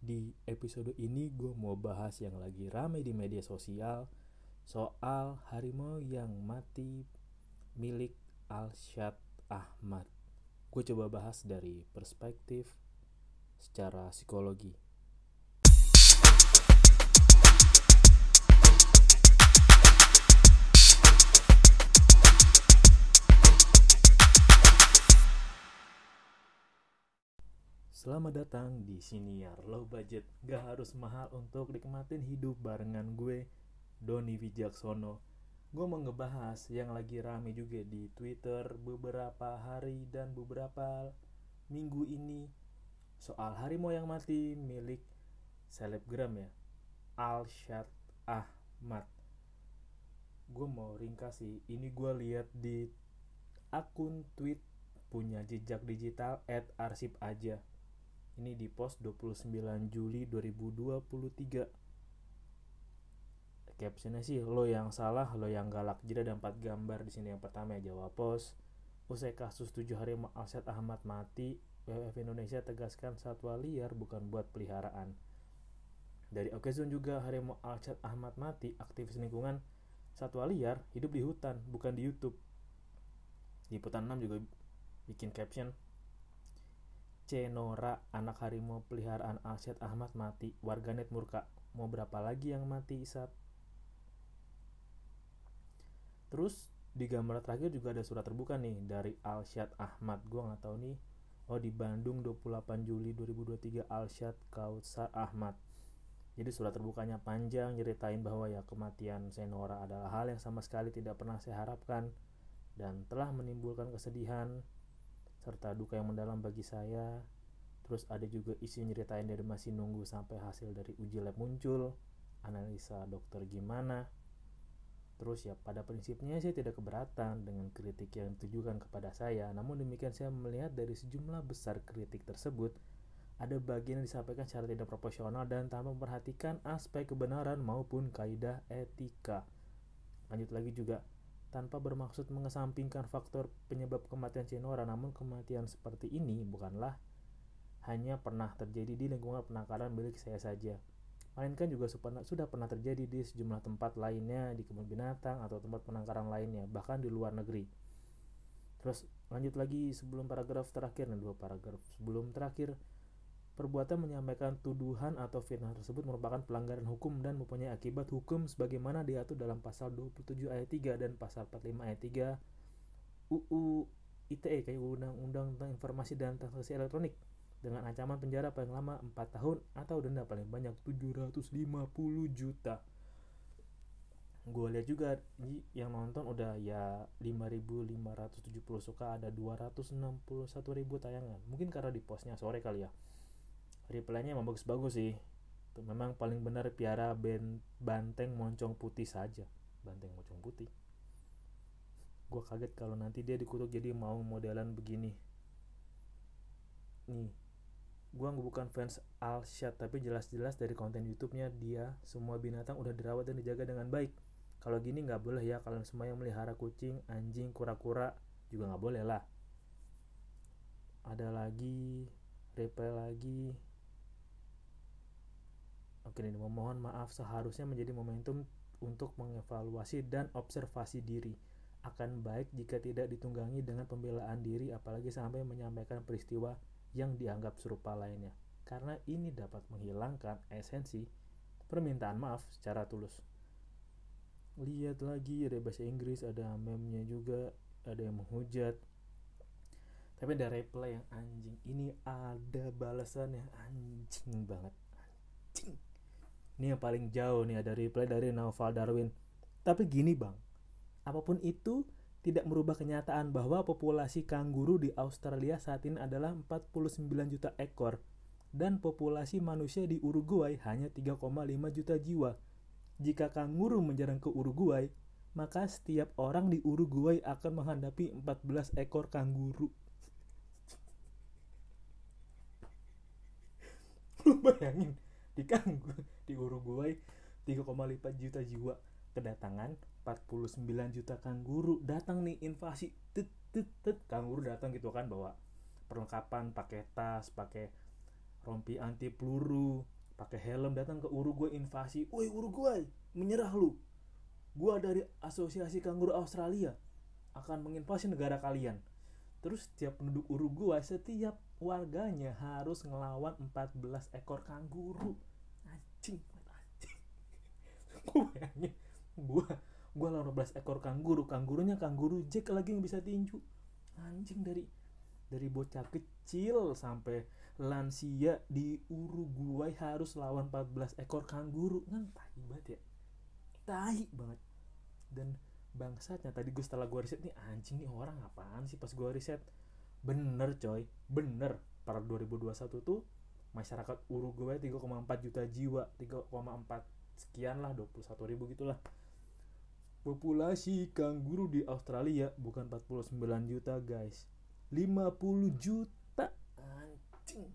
Di episode ini gue mau bahas yang lagi rame di media sosial soal harimau yang mati milik Alshad Ahmad. Gue coba bahas dari perspektif secara psikologi. Selamat datang di Siniar Low Budget Gak harus mahal untuk nikmatin hidup barengan gue Doni Wijaksono. Gue mau ngebahas yang lagi rame juga di Twitter beberapa hari dan beberapa minggu ini Soal harimau yang mati milik selebgram ya Alshad Ahmad. Gue mau ringkas sih Ini gue lihat di akun tweet punya jejak digital at arsip aja ini di post 29 Juli 2023. Captionnya sih lo yang salah, lo yang galak. Jadi ada empat gambar di sini. Yang pertama ya jawab post. Usai kasus 7 hari Alset Ahmad mati, WWF Indonesia tegaskan satwa liar bukan buat peliharaan. Dari Okezon juga harimau Alset Ahmad mati, aktivis lingkungan satwa liar hidup di hutan, bukan di YouTube. Di Putan 6 juga bikin caption Cenora, anak harimau peliharaan Alsyad Ahmad mati. Warganet murka. Mau berapa lagi yang mati, Isat? Terus di gambar terakhir juga ada surat terbuka nih dari Alsyad Ahmad. Gua nggak tahu nih. Oh di Bandung 28 Juli 2023 Alsyad Kautsar Ahmad. Jadi surat terbukanya panjang nyeritain bahwa ya kematian Senora adalah hal yang sama sekali tidak pernah saya harapkan dan telah menimbulkan kesedihan, serta duka yang mendalam bagi saya. Terus ada juga isi nyeritain dari masih nunggu sampai hasil dari uji lab muncul, analisa dokter gimana. Terus ya pada prinsipnya saya tidak keberatan dengan kritik yang ditujukan kepada saya. Namun demikian saya melihat dari sejumlah besar kritik tersebut ada bagian yang disampaikan secara tidak proporsional dan tanpa memperhatikan aspek kebenaran maupun kaidah etika. Lanjut lagi juga, tanpa bermaksud mengesampingkan faktor penyebab kematian Cinora, namun kematian seperti ini bukanlah hanya pernah terjadi di lingkungan penangkaran milik saya saja, melainkan juga sudah pernah terjadi di sejumlah tempat lainnya di kebun binatang atau tempat penangkaran lainnya, bahkan di luar negeri. Terus lanjut lagi sebelum paragraf terakhir, nah dua paragraf sebelum terakhir, Perbuatan menyampaikan tuduhan atau fitnah tersebut merupakan pelanggaran hukum dan mempunyai akibat hukum sebagaimana diatur dalam pasal 27 ayat 3 dan pasal 45 ayat 3 UU ITE kayak Undang-Undang tentang Informasi dan Transaksi Elektronik dengan ancaman penjara paling lama 4 tahun atau denda paling banyak 750 juta. Gue lihat juga yang nonton udah ya 5570 suka ada 261.000 tayangan. Mungkin karena di postnya sore kali ya reply-nya bagus-bagus sih. Tuh, memang paling benar piara ben, banteng moncong putih saja. Banteng moncong putih. Gue kaget kalau nanti dia dikutuk jadi mau modelan begini. Nih gue bukan fans Alshad tapi jelas-jelas dari konten YouTube-nya dia semua binatang udah dirawat dan dijaga dengan baik. Kalau gini nggak boleh ya kalian semua yang melihara kucing anjing kura-kura juga nggak boleh lah. Ada lagi reply lagi Oke ini memohon maaf seharusnya menjadi momentum untuk mengevaluasi dan observasi diri. Akan baik jika tidak ditunggangi dengan pembelaan diri apalagi sampai menyampaikan peristiwa yang dianggap serupa lainnya. Karena ini dapat menghilangkan esensi permintaan maaf secara tulus. Lihat lagi ada bahasa Inggris ada meme-nya juga ada yang menghujat. Tapi ada reply yang anjing. Ini ada balasan yang anjing banget. Anjing ini yang paling jauh nih ada reply dari Naufal Darwin tapi gini bang apa pun itu tidak merubah kenyataan bahwa populasi kanguru di Australia saat ini adalah 49 juta ekor dan populasi manusia di Uruguay hanya 3,5 juta jiwa. Jika kanguru menjarang ke Uruguay, maka setiap orang di Uruguay akan menghadapi 14 ekor kanguru. Lu bayangin di kanguru di Uruguay 3,5 juta jiwa. Kedatangan 49 juta kanguru datang nih invasi. Tet tet tet. Kanguru datang gitu kan bawa perlengkapan pakai tas pakai rompi anti peluru pakai helm. Datang ke Uruguay invasi. Woi Uruguay menyerah lu. Gua dari asosiasi kanguru Australia akan menginvasi negara kalian. Terus setiap penduduk Uruguay setiap warganya harus ngelawan 14 ekor kanguru anjing anjing? Gue bayangin gue gue lawan 12 ekor kanguru kanggurunya kanguru jack lagi yang bisa tinju. Anjing dari dari bocah kecil sampai lansia di Uruguay harus lawan 14 ekor kanguru kan tahi banget ya. Tahi banget. Dan bangsatnya tadi gue setelah gue riset nih anjing nih orang apaan sih pas gue riset? Bener coy. Bener. Pada 2021 tuh masyarakat Uruguay 3,4 juta jiwa 3,4 sekian lah 21 ribu gitulah. Populasi kanguru di Australia bukan 49 juta guys. 50 juta. Anjing.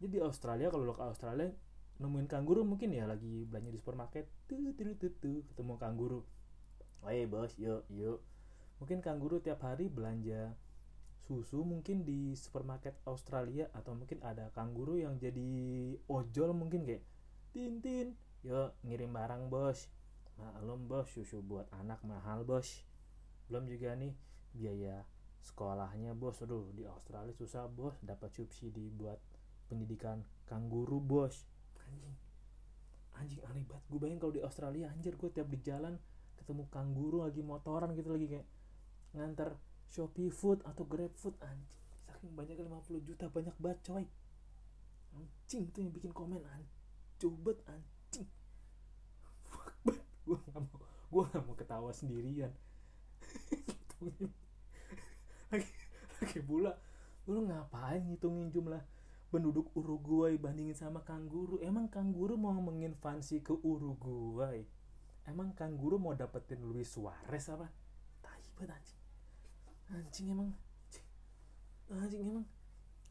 Jadi di Australia kalau lo ke Australia nemuin kanguru mungkin ya lagi belanja di supermarket. Tuh tuh tuh tuh ketemu kanguru Hey bos yuk yuk. Mungkin kanguru tiap hari belanja susu mungkin di supermarket Australia atau mungkin ada kanguru yang jadi ojol mungkin kayak Tintin yuk ngirim barang bos Maklum bos, susu buat anak mahal bos. Belum juga nih biaya sekolahnya bos. Aduh di Australia susah bos, dapat subsidi buat pendidikan kanguru bos. Anjing, anjing aneh banget. Gue bayangin kalau di Australia anjir gue tiap di jalan ketemu kanguru lagi motoran gitu lagi kayak ngantar Shopee Food atau Grab Food anjing. Saking banyak 50 juta banyak banget coy. Anjing tuh yang bikin komen anjing. Cubet anjing. Gue gak mau gue gak mau ketawa sendirian. Lagi lagi pula lu ngapain ngitungin jumlah penduduk Uruguay bandingin sama kanguru emang kanguru mau menginvasi ke Uruguay? Emang kanguru mau dapetin Luis Suarez apa? Tai banget anjing anjing emang. Anjing, emang.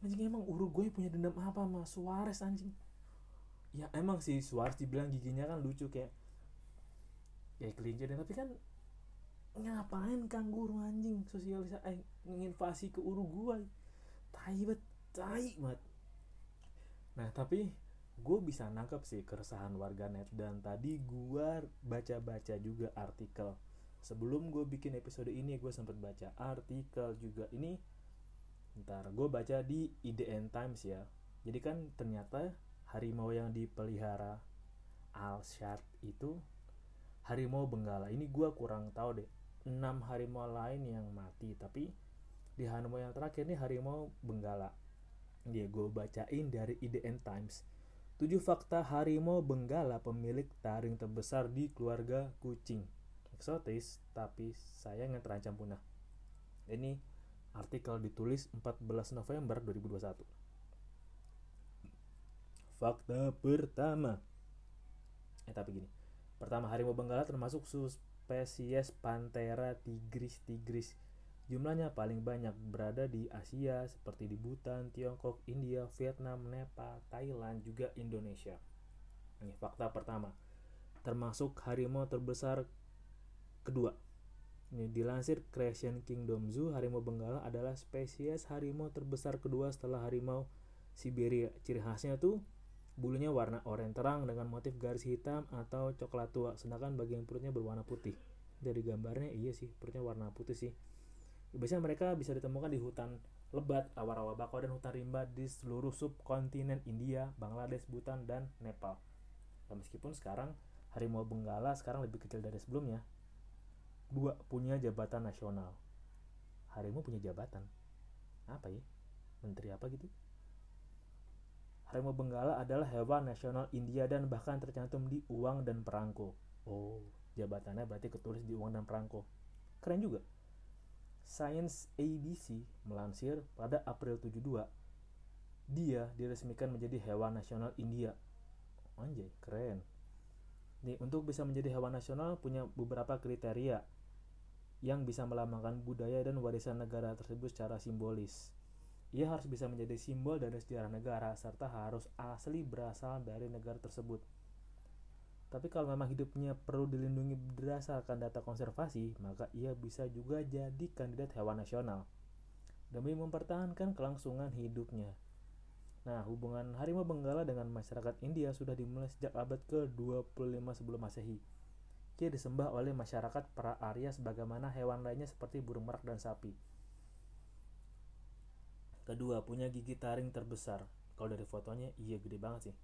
Anjing emang Uruguay punya dendam apa sama Suarez anjing? Ya emang sih Suarez dibilang giginya kan lucu kayak ya kelinci dan tapi kan ngapain kanguru anjing sosialisasi eh, menginvasi ke Uruguay? Tai banget tai banget nah tapi gue bisa nangkep sih keresahan warganet dan tadi gue baca-baca juga artikel sebelum gue bikin episode ini gue sempat baca artikel juga. Ini ntar gue baca di IDN Times ya. Jadi kan ternyata harimau yang dipelihara Alshad itu harimau benggala. Ini gue kurang tahu deh. Enam harimau lain yang mati tapi di harimau yang terakhir nih harimau benggala. Dia gue bacain dari IDN Times. 7 fakta harimau benggala pemilik taring terbesar di keluarga kucing eksotis tapi sayang yang terancam punah ini artikel ditulis 14 November 2021 fakta pertama eh tapi gini Pertama, harimau benggala termasuk subspesies Panthera tigris tigris. Jumlahnya paling banyak berada di Asia seperti di Bhutan, Tiongkok, India, Vietnam, Nepal, Thailand, juga Indonesia. Ini fakta pertama. Termasuk harimau terbesar kedua. Ini dilansir Creation Kingdom Zoo, harimau benggala adalah spesies harimau terbesar kedua setelah harimau Siberia. Ciri khasnya tuh Bulunya warna oranye terang dengan motif garis hitam atau coklat tua, sedangkan bagian perutnya berwarna putih. Dari gambarnya iya sih, perutnya warna putih sih. Biasanya mereka bisa ditemukan di hutan lebat, rawa-rawa bakau dan hutan rimba di seluruh subkontinen India, Bangladesh, Bhutan, dan Nepal. nah, meskipun sekarang harimau benggala sekarang lebih kecil dari sebelumnya dua punya jabatan nasional. Harimau punya jabatan. Apa ya? Menteri apa gitu? Harimau benggala adalah hewan nasional India dan bahkan tercantum di uang dan perangko. Oh jabatannya berarti ketulis di uang dan perangko. Keren juga. Science ABC melansir pada April 72 dia diresmikan menjadi hewan nasional India. Anjay, keren. Nih, untuk bisa menjadi hewan nasional punya beberapa kriteria yang bisa melambangkan budaya dan warisan negara tersebut secara simbolis. Ia harus bisa menjadi simbol dari sejarah negara serta harus asli berasal dari negara tersebut. Tapi kalau memang hidupnya perlu dilindungi berdasarkan data konservasi, maka ia bisa juga jadi kandidat hewan nasional demi mempertahankan kelangsungan hidupnya. Nah, hubungan harimau benggala dengan masyarakat India sudah dimulai sejak abad ke-25 sebelum Masehi. Ia disembah oleh masyarakat para Arya sebagaimana hewan lainnya seperti burung merak dan sapi. Kedua, punya gigi taring terbesar. Kalau dari fotonya, iya gede banget sih.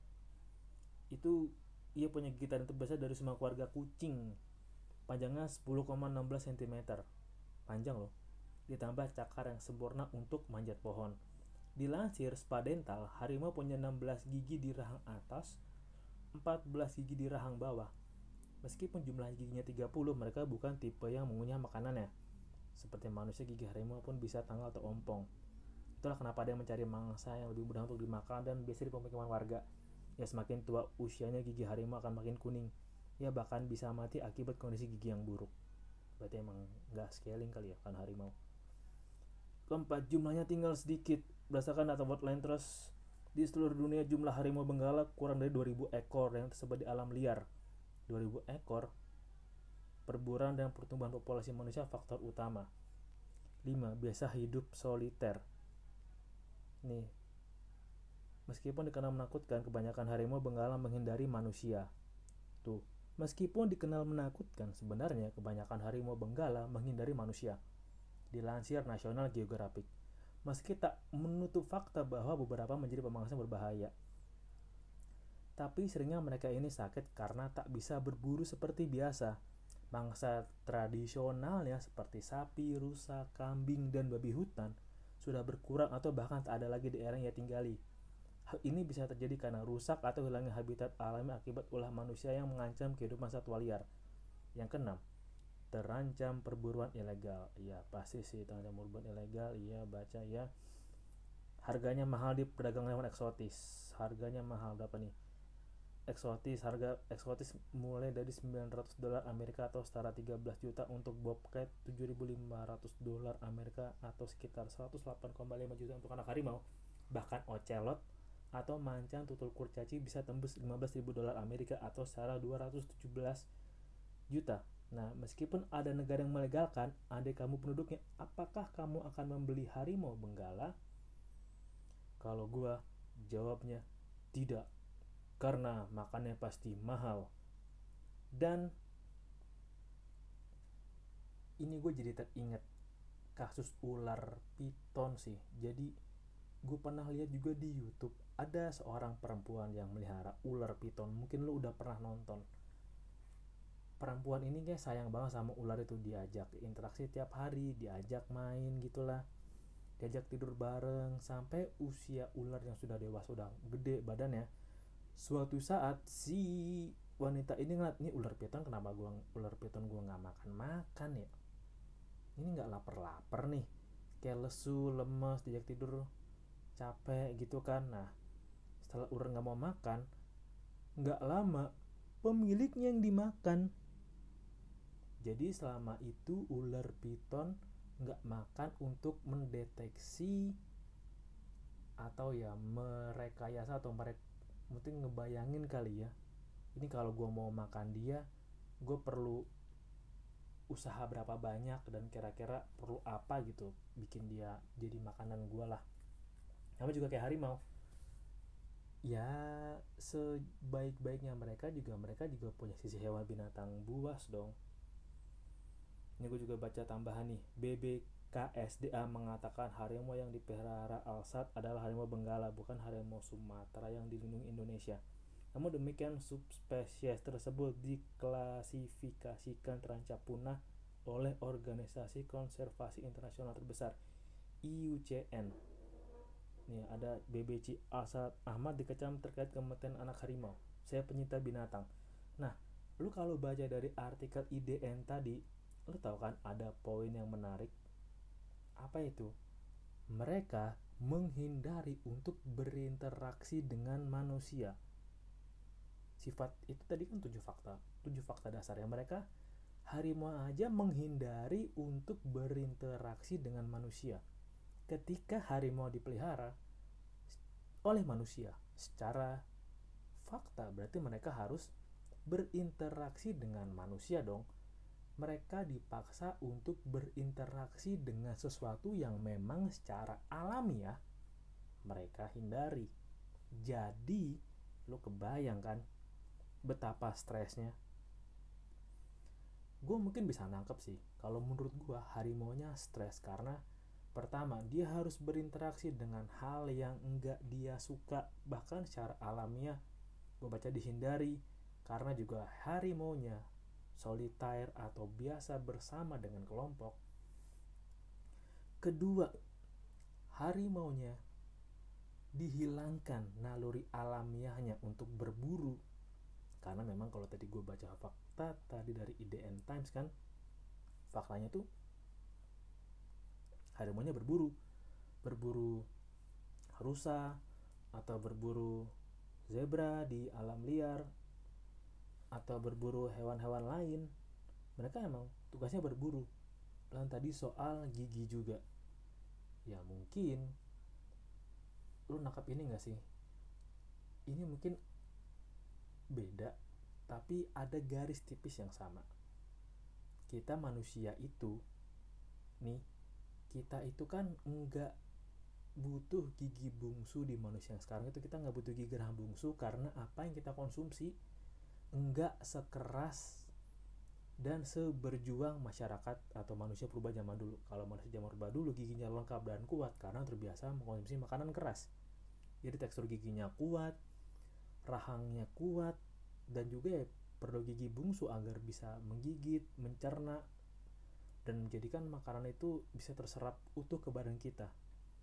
Itu ia punya gigi taring terbesar dari semua keluarga kucing. Panjangnya 10,16 cm. Panjang loh. Ditambah cakar yang sempurna untuk manjat pohon. Dilansir Spadental, harimau punya 16 gigi di rahang atas, 14 gigi di rahang bawah. Meskipun jumlah giginya 30, mereka bukan tipe yang mengunyah makanannya. Seperti manusia, gigi harimau pun bisa tanggal atau ompong. Itulah kenapa ada yang mencari mangsa yang lebih mudah untuk dimakan dan biasa di pemukiman warga. Ya semakin tua usianya gigi harimau akan makin kuning. Ya bahkan bisa mati akibat kondisi gigi yang buruk. Berarti emang nggak scaling kali ya kan harimau. Keempat, jumlahnya tinggal sedikit Berdasarkan data World Land Trust, di seluruh dunia jumlah harimau benggala kurang dari 2000 ekor yang tersebar di alam liar. 2000 ekor perburuan dan pertumbuhan populasi manusia faktor utama. 5. Biasa hidup soliter. Nih. Meskipun dikenal menakutkan, kebanyakan harimau benggala menghindari manusia. Tuh, meskipun dikenal menakutkan, sebenarnya kebanyakan harimau benggala menghindari manusia. Dilansir National Geographic meski tak menutup fakta bahwa beberapa menjadi pemangsa berbahaya. Tapi seringnya mereka ini sakit karena tak bisa berburu seperti biasa. Mangsa tradisionalnya seperti sapi, rusa, kambing, dan babi hutan sudah berkurang atau bahkan tak ada lagi di daerah yang ia tinggali. Hal ini bisa terjadi karena rusak atau hilangnya habitat alami akibat ulah manusia yang mengancam kehidupan satwa liar. Yang keenam, terancam perburuan ilegal ya pasti sih terancam perburuan ilegal iya baca ya harganya mahal di pedagang hewan eksotis harganya mahal berapa nih eksotis harga eksotis mulai dari 900 dolar Amerika atau setara 13 juta untuk bobcat 7.500 dolar Amerika atau sekitar 108,5 juta untuk anak harimau bahkan ocelot atau mancang tutul kurcaci bisa tembus 15.000 dolar Amerika atau setara 217 juta Nah, meskipun ada negara yang melegalkan, ada kamu penduduknya, apakah kamu akan membeli harimau benggala? Kalau gua jawabnya tidak. Karena makannya pasti mahal. Dan ini gue jadi teringat kasus ular piton sih. Jadi gue pernah lihat juga di YouTube ada seorang perempuan yang melihara ular piton. Mungkin lu udah pernah nonton perempuan ini kayak sayang banget sama ular itu diajak interaksi tiap hari diajak main gitulah diajak tidur bareng sampai usia ular yang sudah dewasa sudah gede badannya suatu saat si wanita ini ngeliat nih ular piton kenapa gua ular piton gua nggak makan makan ya? Ini nggak lapar lapar nih kayak lesu lemes diajak tidur capek gitu kan. Nah setelah ular nggak mau makan nggak lama pemiliknya yang dimakan. Jadi selama itu ular piton nggak makan untuk mendeteksi atau ya merekayasa atau mereka mungkin ngebayangin kali ya ini kalau gue mau makan dia gue perlu usaha berapa banyak dan kira-kira perlu apa gitu bikin dia jadi makanan gue lah. Sama juga kayak harimau. Ya sebaik-baiknya mereka juga mereka juga punya sisi hewan binatang buas dong. Ini gue juga baca tambahan nih BBKSDA mengatakan harimau yang dipelihara Alsat adalah harimau Benggala bukan harimau Sumatera yang dilindungi Indonesia namun demikian subspesies tersebut diklasifikasikan terancam punah oleh Organisasi Konservasi Internasional terbesar IUCN. Nih ada BBC Asad Ahmad dikecam terkait kematian anak harimau. Saya penyinta binatang. Nah, lu kalau baca dari artikel IDN tadi, lu tahu kan ada poin yang menarik. Apa itu? Mereka menghindari untuk berinteraksi dengan manusia. Sifat itu tadi kan tujuh fakta tujuh fakta dasar yang mereka harimau aja menghindari untuk berinteraksi dengan manusia. Ketika harimau dipelihara oleh manusia secara fakta berarti mereka harus berinteraksi dengan manusia dong mereka dipaksa untuk berinteraksi dengan sesuatu yang memang secara alamiah mereka hindari. Jadi lo kebayang kan betapa stresnya? Gue mungkin bisa nangkep sih kalau menurut gue harimaunya stres karena pertama dia harus berinteraksi dengan hal yang enggak dia suka bahkan secara alamiah. Gue baca dihindari karena juga harimaunya solitaire atau biasa bersama dengan kelompok. Kedua harimaunya dihilangkan naluri alamiahnya untuk berburu. Karena memang kalau tadi gue baca fakta tadi dari IDN Times kan faktanya tuh harimaunya berburu. Berburu rusa atau berburu zebra di alam liar atau berburu hewan-hewan lain mereka emang tugasnya berburu. Dan tadi soal gigi juga. Ya mungkin lu nangkap ini gak sih? Ini mungkin beda tapi ada garis tipis yang sama. Kita manusia itu nih kita itu kan enggak butuh gigi bungsu di manusia yang sekarang itu. Kita nggak butuh gigi geraham bungsu karena apa yang kita konsumsi enggak sekeras dan seberjuang masyarakat atau manusia purba zaman dulu kalau manusia zaman purba dulu giginya lengkap dan kuat karena terbiasa mengkonsumsi makanan keras jadi tekstur giginya kuat rahangnya kuat dan juga ya perlu gigi bungsu agar bisa menggigit, mencerna dan menjadikan makanan itu bisa terserap utuh ke badan kita.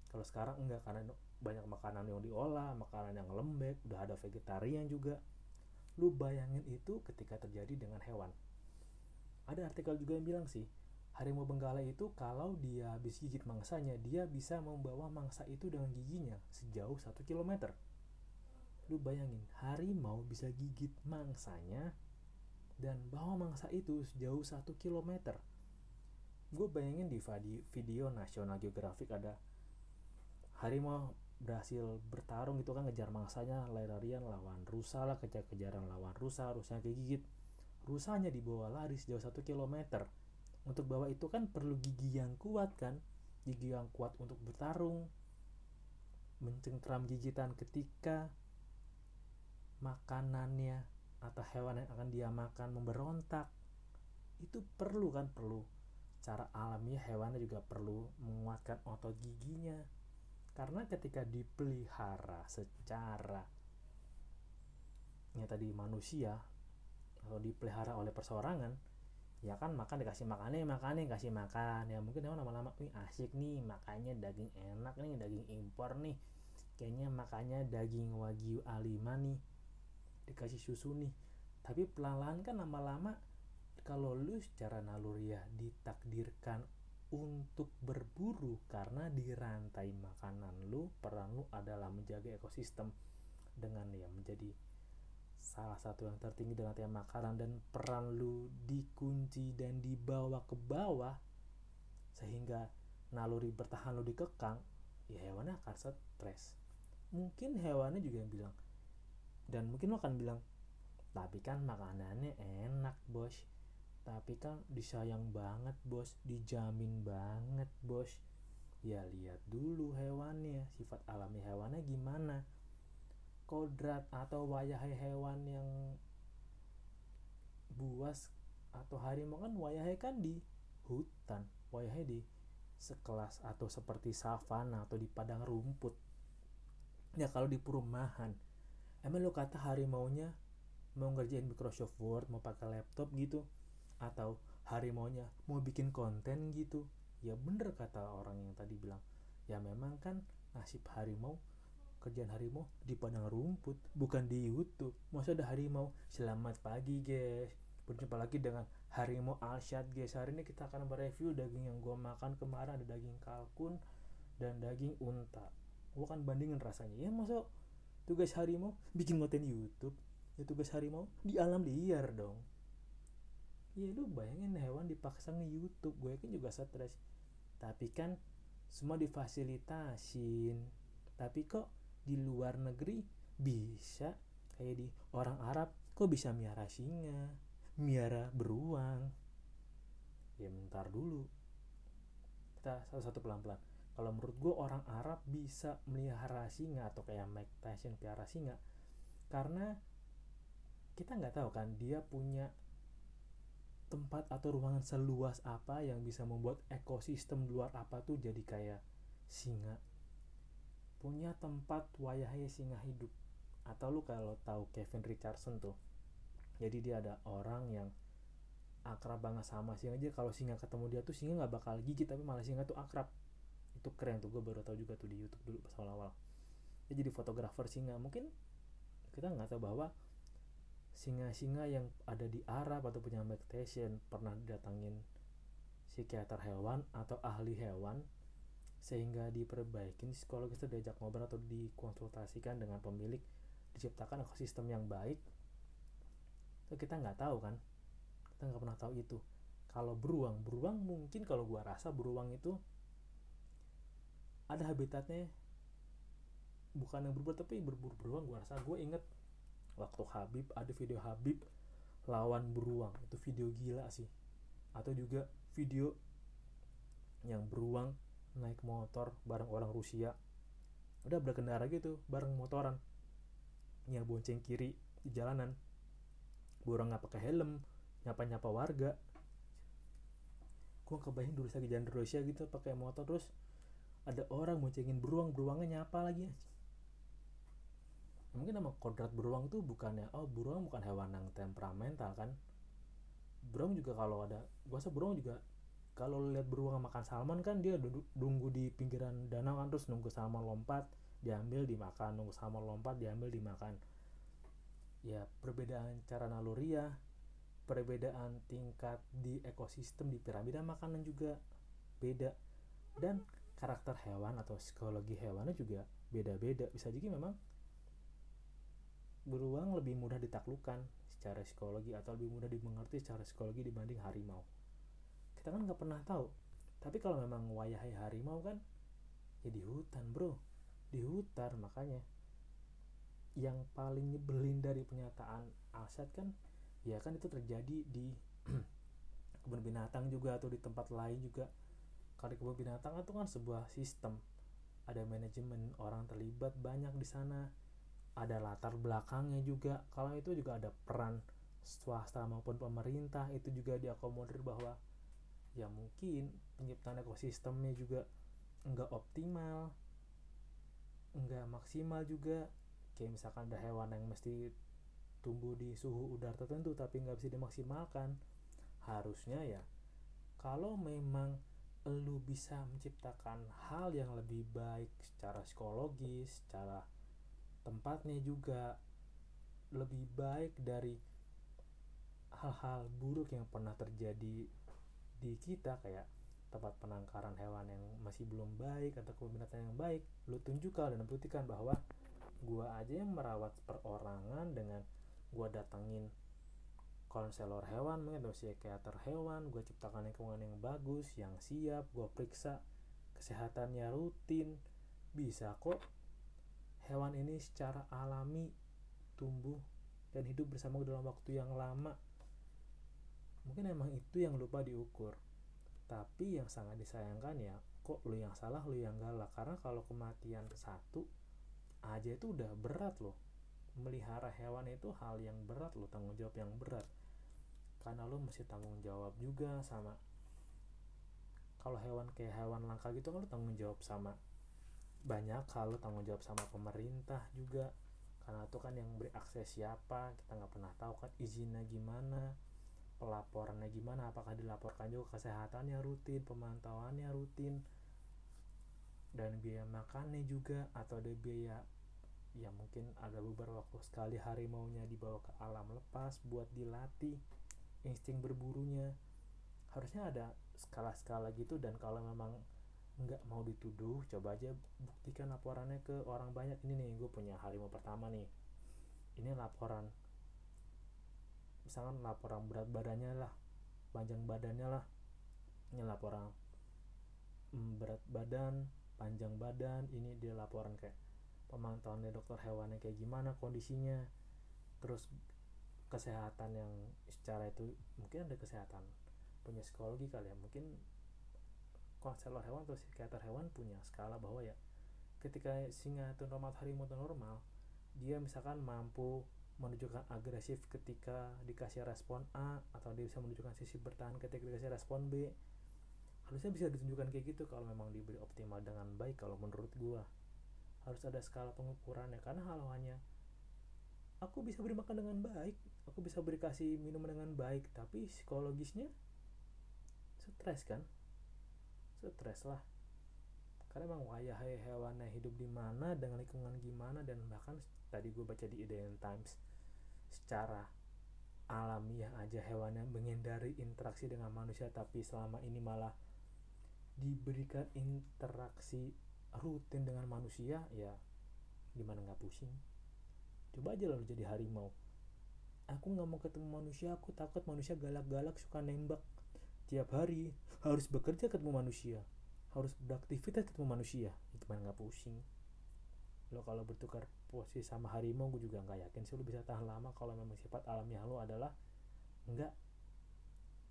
Kalau sekarang enggak karena banyak makanan yang diolah, makanan yang lembek, udah ada vegetarian juga. Lu bayangin itu ketika terjadi dengan hewan. Ada artikel juga yang bilang sih, harimau benggala itu kalau dia habis gigit mangsanya, dia bisa membawa mangsa itu dengan giginya sejauh 1 kilometer lu bayangin harimau bisa gigit mangsanya dan bawa mangsa itu sejauh satu kilometer gue bayangin di video National Geographic ada harimau berhasil bertarung itu kan ngejar mangsanya lari-larian lawan rusa lah kejar-kejaran lawan rusa rusanya kegigit rusanya dibawa lari sejauh satu kilometer. Untuk bawa itu kan perlu gigi yang kuat kan. Gigi yang kuat untuk bertarung. Mencengkram gigitan ketika makanannya atau hewan yang akan dia makan memberontak. Itu perlu kan perlu. Cara alamiah hewannya juga perlu menguatkan otot giginya karena ketika dipelihara secara ya tadi manusia atau dipelihara oleh perseorangan ya kan makan dikasih makannya makannya kasih makan. Ya mungkin hewan lama-lama nih asik nih makannya daging enak nih daging impor nih. Kayaknya makannya daging wagyu A5 nih dikasih susu nih. Tapi pelan-pelan kan lama-lama kalau lu secara naluriah ditakdirkan untuk berburu karena di rantai makanan lu peran lu adalah menjaga ekosistem dengan ya menjadi salah satu yang tertinggi dengan rantai makanan dan peran lu dikunci dan dibawa ke bawah sehingga naluri bertahan lu dikekang ya hewannya akan stres. Mungkin hewannya juga yang bilang dan mungkin lo akan bilang tapi kan makanannya enak bos tapi kan disayang banget bos. Dijamin banget bos. Ya lihat dulu hewannya. Sifat alami hewannya gimana? Kodrat atau wayahai hewan yang buas atau harimau kan wayahai kan di hutan wayahai di sekelas atau seperti savana atau di padang rumput. Ya kalau di perumahan emang lu kata harimaunya mau ngerjain Microsoft Word mau pakai laptop gitu atau harimaunya mau bikin konten gitu. Ya bener kata orang yang tadi bilang. Ya memang kan nasib harimau kerjaan harimau di padang rumput bukan di YouTube. Masa ada harimau? Selamat pagi guys. Berjumpa lagi dengan harimau Alshad guys. Hari ini kita akan mereview daging yang gue makan kemarin. Ada daging kalkun dan daging unta. Gue akan bandingin rasanya. Ya masa tugas harimau bikin konten YouTube? Ya tugas harimau di alam liar dong ya lu bayangin hewan dipaksa nge YouTube gue kan juga stres. Tapi kan semua difasilitasin. Tapi kok di luar negeri bisa? Kayak di orang Arab kok bisa miara singa miara beruang? Ya bentar dulu. Kita satu-satu pelan-pelan. Kalau menurut gue orang Arab bisa melihara singa atau kayak Mike Tyson piara singa karena kita nggak tahu kan dia punya tempat atau ruangan seluas apa yang bisa membuat ekosistem luar apa tuh jadi kayak singa? Punya tempat wayahnya singa hidup. Atau lu kalau tahu Kevin Richardson tuh jadi dia ada orang yang akrab banget sama singa. Aja kalau singa ketemu dia tuh singa nggak bakal gigit tapi malah singa tuh akrab. Itu keren tuh gue baru tahu juga tuh di YouTube dulu pas awal-awal. Dia jadi fotografer singa. Mungkin kita nggak tahu bahwa singa-singa yang ada di Arab atau punya meditation pernah didatangin psikiater hewan atau ahli hewan sehingga diperbaiki psikologis itu diajak ngobrol atau dikonsultasikan dengan pemilik diciptakan ekosistem yang baik. Itu kita nggak tahu kan? Kita nggak pernah tahu itu. Kalau beruang beruang mungkin kalau gua rasa beruang itu ada habitatnya bukan yang berburu tapi berburu beruang gua rasa. Gue inget waktu Habib ada video Habib lawan beruang. Itu video gila sih. Atau juga video yang beruang naik motor bareng orang Rusia. Udah berkendara gitu bareng motoran. Yang bonceng kiri di jalanan. Beruang nggak pakai helm nyapa nyapa warga. Gue kebayang dulu lagi jalan Rusia gitu pakai motor terus ada orang boncengin beruang beruangnya nyapa lagi mungkin nama kodrat beruang tuh bukannya oh beruang bukan hewan yang temperamental kan? Beruang juga kalau ada gua rasa beruang juga kalau lihat beruang makan salmon kan dia nunggu di pinggiran danau kan terus nunggu salmon lompat diambil dimakan. Nunggu salmon lompat diambil dimakan. Ya perbedaan cara naluri ya perbedaan tingkat di ekosistem di piramida makanan juga beda. Dan karakter hewan atau psikologi hewannya juga beda-beda. Bisa jadi memang beruang lebih mudah ditaklukkan secara psikologi atau lebih mudah dimengerti secara psikologi dibanding harimau. Kita kan nggak pernah tahu. Tapi kalau memang wayahai harimau kan ya di hutan bro. Di hutan makanya. Yang paling nyebelin dari pernyataan Alsat kan ya kan itu terjadi di kebun binatang juga atau di tempat lain juga. Di kebun binatang itu kan sebuah sistem. Ada manajemen orang terlibat banyak di sana ada latar belakangnya juga. Kalau itu juga ada peran swasta maupun pemerintah itu juga diakomodir bahwa ya mungkin penciptaan ekosistemnya juga enggak optimal enggak maksimal juga. Kayak misalkan ada hewan yang mesti tumbuh di suhu udara tertentu tapi nggak bisa dimaksimalkan harusnya ya kalau memang lu bisa menciptakan hal yang lebih baik secara psikologis secara tempatnya juga lebih baik dari hal-hal buruk yang pernah terjadi di kita kayak tempat penangkaran hewan yang masih belum baik atau binatang yang baik lu tunjukkan dan buktikan bahwa gua aja yang merawat perorangan dengan gua datangin konselor hewan mungkin atau psikiater hewan gua ciptakan lingkungan yang bagus yang siap gua periksa kesehatannya rutin. Bisa kok hewan ini secara alami tumbuh dan hidup bersama dalam waktu yang lama. Mungkin emang itu yang lupa diukur. Tapi yang sangat disayangkan ya kok lu yang salah lu yang galak? Karena kalau kematian satu aja itu udah berat loh. Melihara hewan itu hal yang berat loh tanggung jawab yang berat. Karena lu mesti tanggung jawab juga sama kalau hewan kayak hewan langka gitu kan lu tanggung jawab sama banyak hal lu tanggung jawab sama pemerintah juga. Karena itu kan yang beri akses siapa kita nggak pernah tahu kan izinnya gimana pelaporannya gimana apakah dilaporkan juga kesehatannya rutin pemantauannya rutin. Dan biaya makannya juga atau ada biaya ya mungkin ada beberapa waktu sekali harimaunya dibawa ke alam lepas buat dilatih insting berburunya. Harusnya ada skala-skala gitu dan kalau memang nggak mau dituduh coba aja buktikan laporannya ke orang banyak. Ini nih gue punya harimau pertama nih. Ini laporan misalkan laporan berat badannya lah panjang badannya lah. Ini laporan mm, berat badan panjang badan. Ini dia laporan kayak pemantauan dari dokter hewannya kayak gimana kondisinya. Terus kesehatan yang secara itu mungkin ada kesehatan punya psikologi kali ya. Mungkin konselor hewan atau psikiater hewan punya skala bahwa ya ketika singa itu normal harimau itu normal dia misalkan mampu menunjukkan agresif ketika dikasih respon A atau dia bisa menunjukkan sisi bertahan ketika dikasih respon B. Harusnya bisa ditunjukkan kayak gitu kalau memang diberi optimal dengan baik kalau menurut gua. Harus ada skala pengukurannya karena hal hanya aku bisa beri makan dengan baik aku bisa beri kasih minum dengan baik tapi psikologisnya stres kan stres lah. Karena emang wayah hewannya hidup di mana dengan lingkungan gimana dan bahkan tadi gue baca di Idean Times secara alamiah aja hewannya menghindari interaksi dengan manusia tapi selama ini malah diberikan interaksi rutin dengan manusia ya gimana nggak pusing. Coba aja lo jadi harimau. Aku nggak mau ketemu manusia aku takut manusia galak-galak suka nembak tiap hari harus bekerja ketemu manusia harus beraktivitas ketemu manusia. Gimana nggak pusing. Lo kalau bertukar posisi sama harimau gue juga nggak yakin sih lo bisa tahan lama kalau memang sifat alamiah lo adalah nggak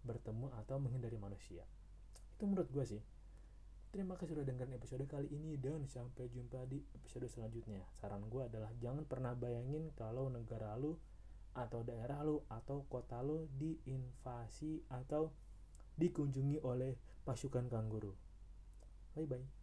bertemu atau menghindari manusia. Itu menurut gue sih. Terima kasih sudah dengerin episode kali ini dan sampai jumpa di episode selanjutnya. Saran gue adalah jangan pernah bayangin kalau negara lu atau daerah lu atau kota lu diinvasi atau dikunjungi oleh pasukan kanguru. Bye bye.